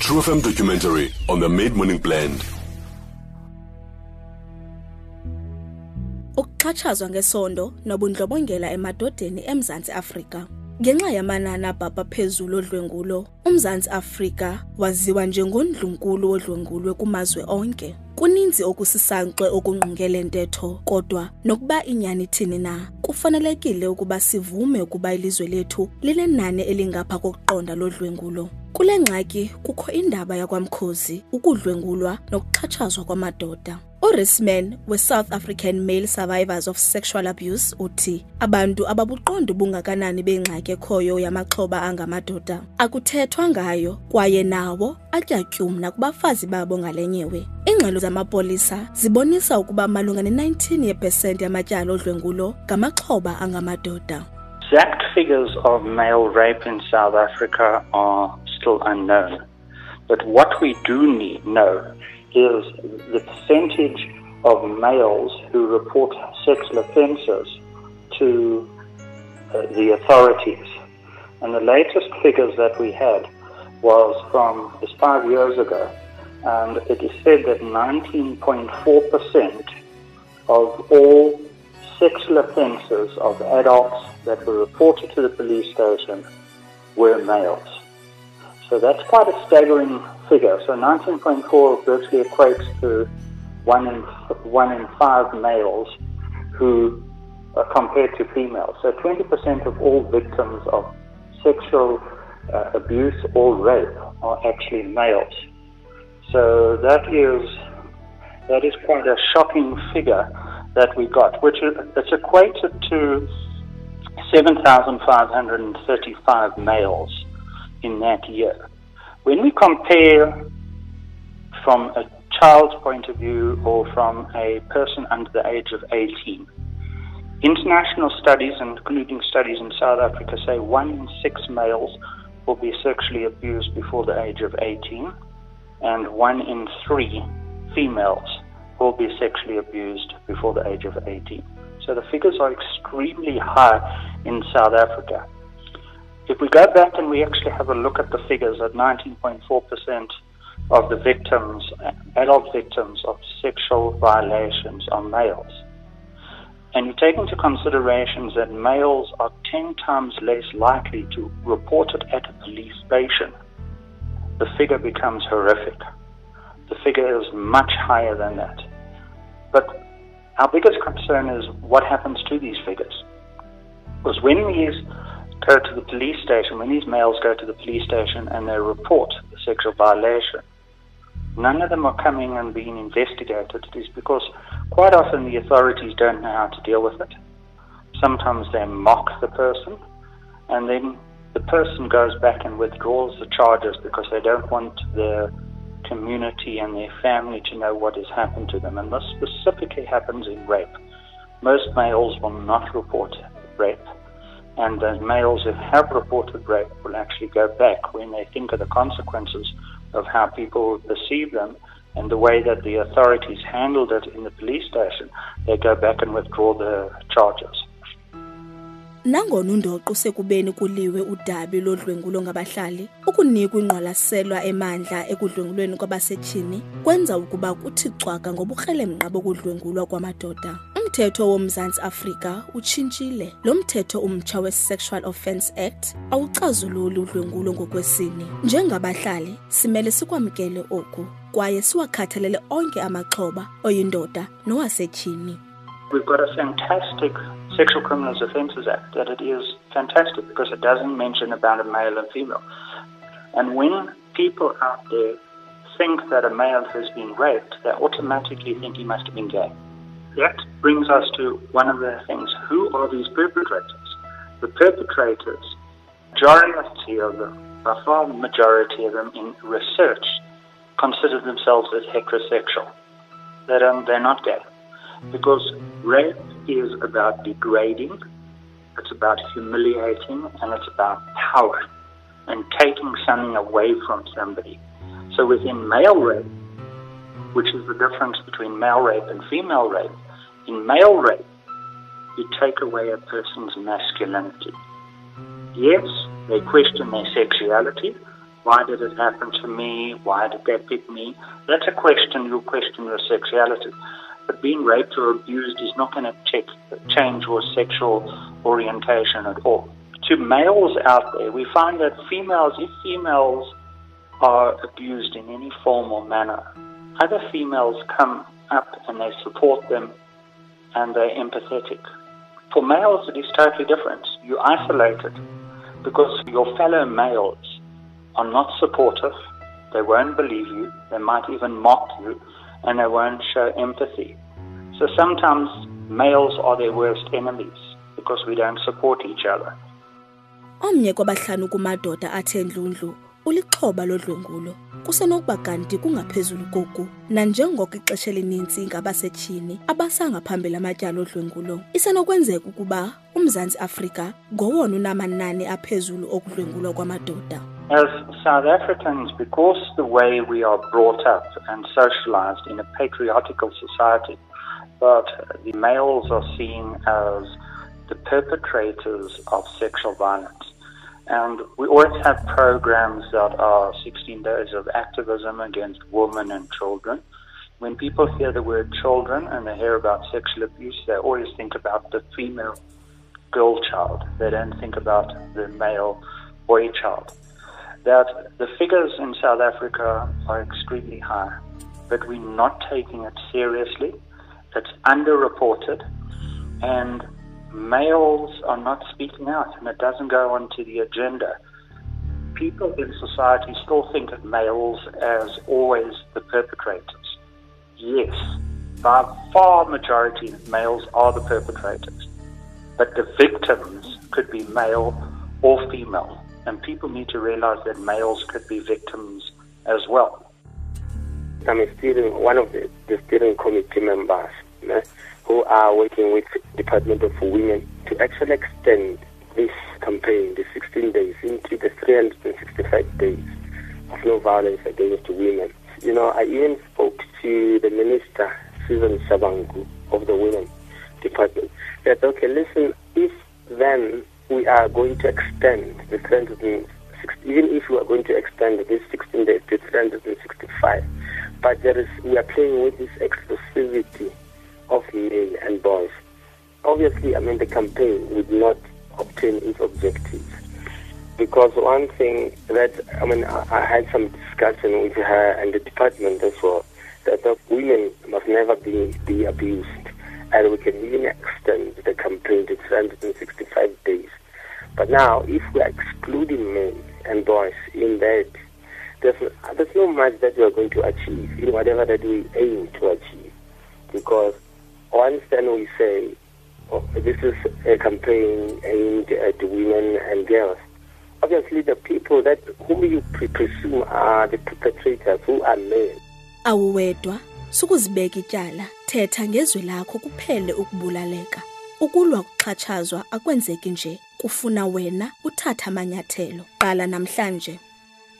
True FM documentary on the Mid Morning Blend. Ukuxhatshazwa ngesondo nobundlobongela emadodeni eMzantsi Afrika. Ngenxa yamanani abhabha phezulu odlwengulo, uMzantsi Afrika waziwa njengondlunkulu wodlwengulwe kumazwe onke. Kuninzi okusisankxwe okungqongele ntetho, kodwa nokuba inyani ithini na, kufanelekile ukuba sivume ukuba ilizwe lethu linenani elingapha kokuqonda lodlwengulo. Kule ngxaki kukho indaba yakwamkhozi, ukudlwengulwa nokuxhatshazwa kwamadoda. uRisman we-South African Male Survivors of Sexual Abuse uthi abantu ababuqondi bungakanani bengxaki ekhoyo yamaxhoba angamadoda akuthethwa ngayo kwaye nawo atyatyumna kubafazi babo ngalenyewe. Iingxelo zamapolisa zibonisa ukuba malunga ne-19 yepesenti yamatyala odlwengulo ngamaxhoba angamadoda. Exact figures of male rape in South Africa are still unknown. But what we do need know is the percentage of males who report sexual offences to uh, the authorities. And the latest figures that we had was from just five years ago, and it is said that 19.4% of all sexual offences of adults that were reported to the police station were males. So that's quite a staggering figure. So 19.4 virtually equates to one in one in five males who are compared to females. So 20% of all victims of sexual uh, abuse or rape are actually males. So that is that is quite a shocking figure that we got, which is it's equated to 7,535 males in that year. When we compare from a child's point of view or from a person under the age of 18, international studies, including studies in South Africa, say one in six males will be sexually abused before the age of 18, and one in three females will be sexually abused before the age of 18. So the figures are extremely high in South Africa. If we go back and we actually have a look at the figures at 19.4% of the victims, adult victims of sexual violations are males. And you take into consideration that males are 10 times less likely to report it at a police station, the figure becomes horrific. The figure is much higher than that. But our biggest concern is what happens to these figures. Because when these go to the police station, when these males go to the police station and they report the sexual violation, none of them are coming and being investigated. It is because quite often the authorities don't know how to deal with it. Sometimes they mock the person, and then the person goes back and withdraws the charges because they don't want their community and their family to know what has happened to them. And this specifically happens in rape. Most males will not report rape and the males who have reported rape will actually go back when they think of the consequences of how people perceive them and the way that the authorities handled it in the police station, they go back and withdraw the charges. Nangona undoqo sekubeni kuliwe udabi lodlwengulo ngabahlali, ukunikwa ingqwalaselwa emandla ekudlwengulweni kwabasetyhini kwenza ukuba kuthi cwaka ngoburhelemnqa bokudlwengulwa kwamadoda. Umthetho woMzantsi Afrika utshintshile. Lo mthetho umtsha we-Sexual Offence Act awucazululi udlwengulo ngokwesini. Njengabahlali, simele sikwamkele oku kwaye siwakhathalele onke amaxhoba oyindoda nowasetyhini. We've got a fantastic Sexual Criminals Offences Act that it is fantastic because it doesn't mention about a male and female. And when people out there think that a male has been raped, they automatically think he must have been gay. That brings us to one of the things. Who are these perpetrators? The perpetrators, majority of them, by far the majority of them in research, consider themselves as heterosexual. They don't, they're not gay. Because rape is about degrading, it's about humiliating, and it's about power and taking something away from somebody. So within male rape, which is the difference between male rape and female rape, in male rape, you take away a person's masculinity. Yes, they question their sexuality, Why did it happen to me? Why did they pick me? That's a question. You question your sexuality. But being raped or abused is not going to change your sexual orientation at all. To males out there, we find that females, if females are abused in any form or manner, other females come up and they support them and they're empathetic. For males, it is totally different. You're isolated because your fellow males are not supportive, they won't believe you, they might even mock you, and they won't show empathy. So sometimes males are their worst enemies because we don't support each other. Omnye kwabahlanu kumadoda athe ndlundlu ulixhoba lodlwengulo kusenokuba kanti kungaphezulu koku nanjengoko ixesha elinintsi ngabasetyhini abasangaphambili amatyala odlwengulo isenokwenzeka ukuba umzantsi afrika ngowona unamanani aphezulu okudlwengulwa kwamadoda As South Africans, because the way we are brought up and socialized in a patriarchal society, that the males are seen as the perpetrators of sexual violence. And we always have programs that are 16 days of activism against women and children. When people hear the word children and they hear about sexual abuse, they always think about the female girl child. They don't think about the male boy child. That the figures in South Africa are extremely high, but we're not taking it seriously. It's underreported, and males are not speaking out and it doesn't go onto the agenda. People in society still think of males as always the perpetrators. Yes, by far majority males are the perpetrators, but the victims could be male or female, and people need to realize that males could be victims as well. I'm steering, one of the, the steering committee members who are working with Department of Women to actually extend this campaign, the 16 days, into the 365 days of no violence against women. You know, I even spoke to the minister, Susan Shabangu, of the Women Department, that, okay, listen, if then we are going to extend the 360, even if we are going to extend this 16 days to 365, but there is, we are playing with this exclusivity of men and boys. Obviously, I mean, the campaign would not obtain its objectives. Because one thing that, I mean, I, had some discussion with her and the department as well, that the women must never be, be abused. And we can even extend the campaign to 365 days. But now, if we are excluding men and boys in that, there's, there's not much that we are going to achieve in whatever that we aim to achieve. Because once then we say, oh, this is a campaign aimed at women and girls, obviously the people that who you pre presume are the perpetrators who are men. awuwedwa sukuzibeka ityala thetha ngezwi lakho kuphele ukubulaleka ukulwa kuxhatshazwa akwenzeki nje kufuna wena uthathe amanyathelo. Qala namhlanje.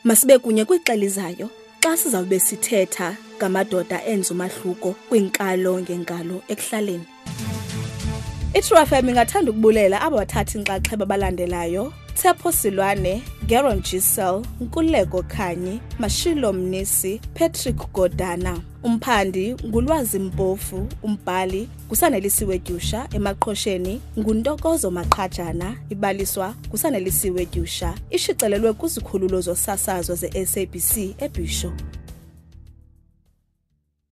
Masibe kunye kwixelizayo xa sizawube sithetha ngamadoda enza umahluko kwinkalo ngenkalo ekuhlaleni. Itrue fm ingathanda ukubulela aba bathathi inxaxheba abalandelayo tshepo silwane geron gisel nkuleko khanyi mashilo mnisi patrick godana umphandi ngulwazi mpofu umbhali ngusanelisiwe dyusha emaqhosheni nguntokozo maqhajana ibaliswa ngusanelisiwe dyusha ishicilelwe kwizikhululo zosasazo ze-sabc ebhisho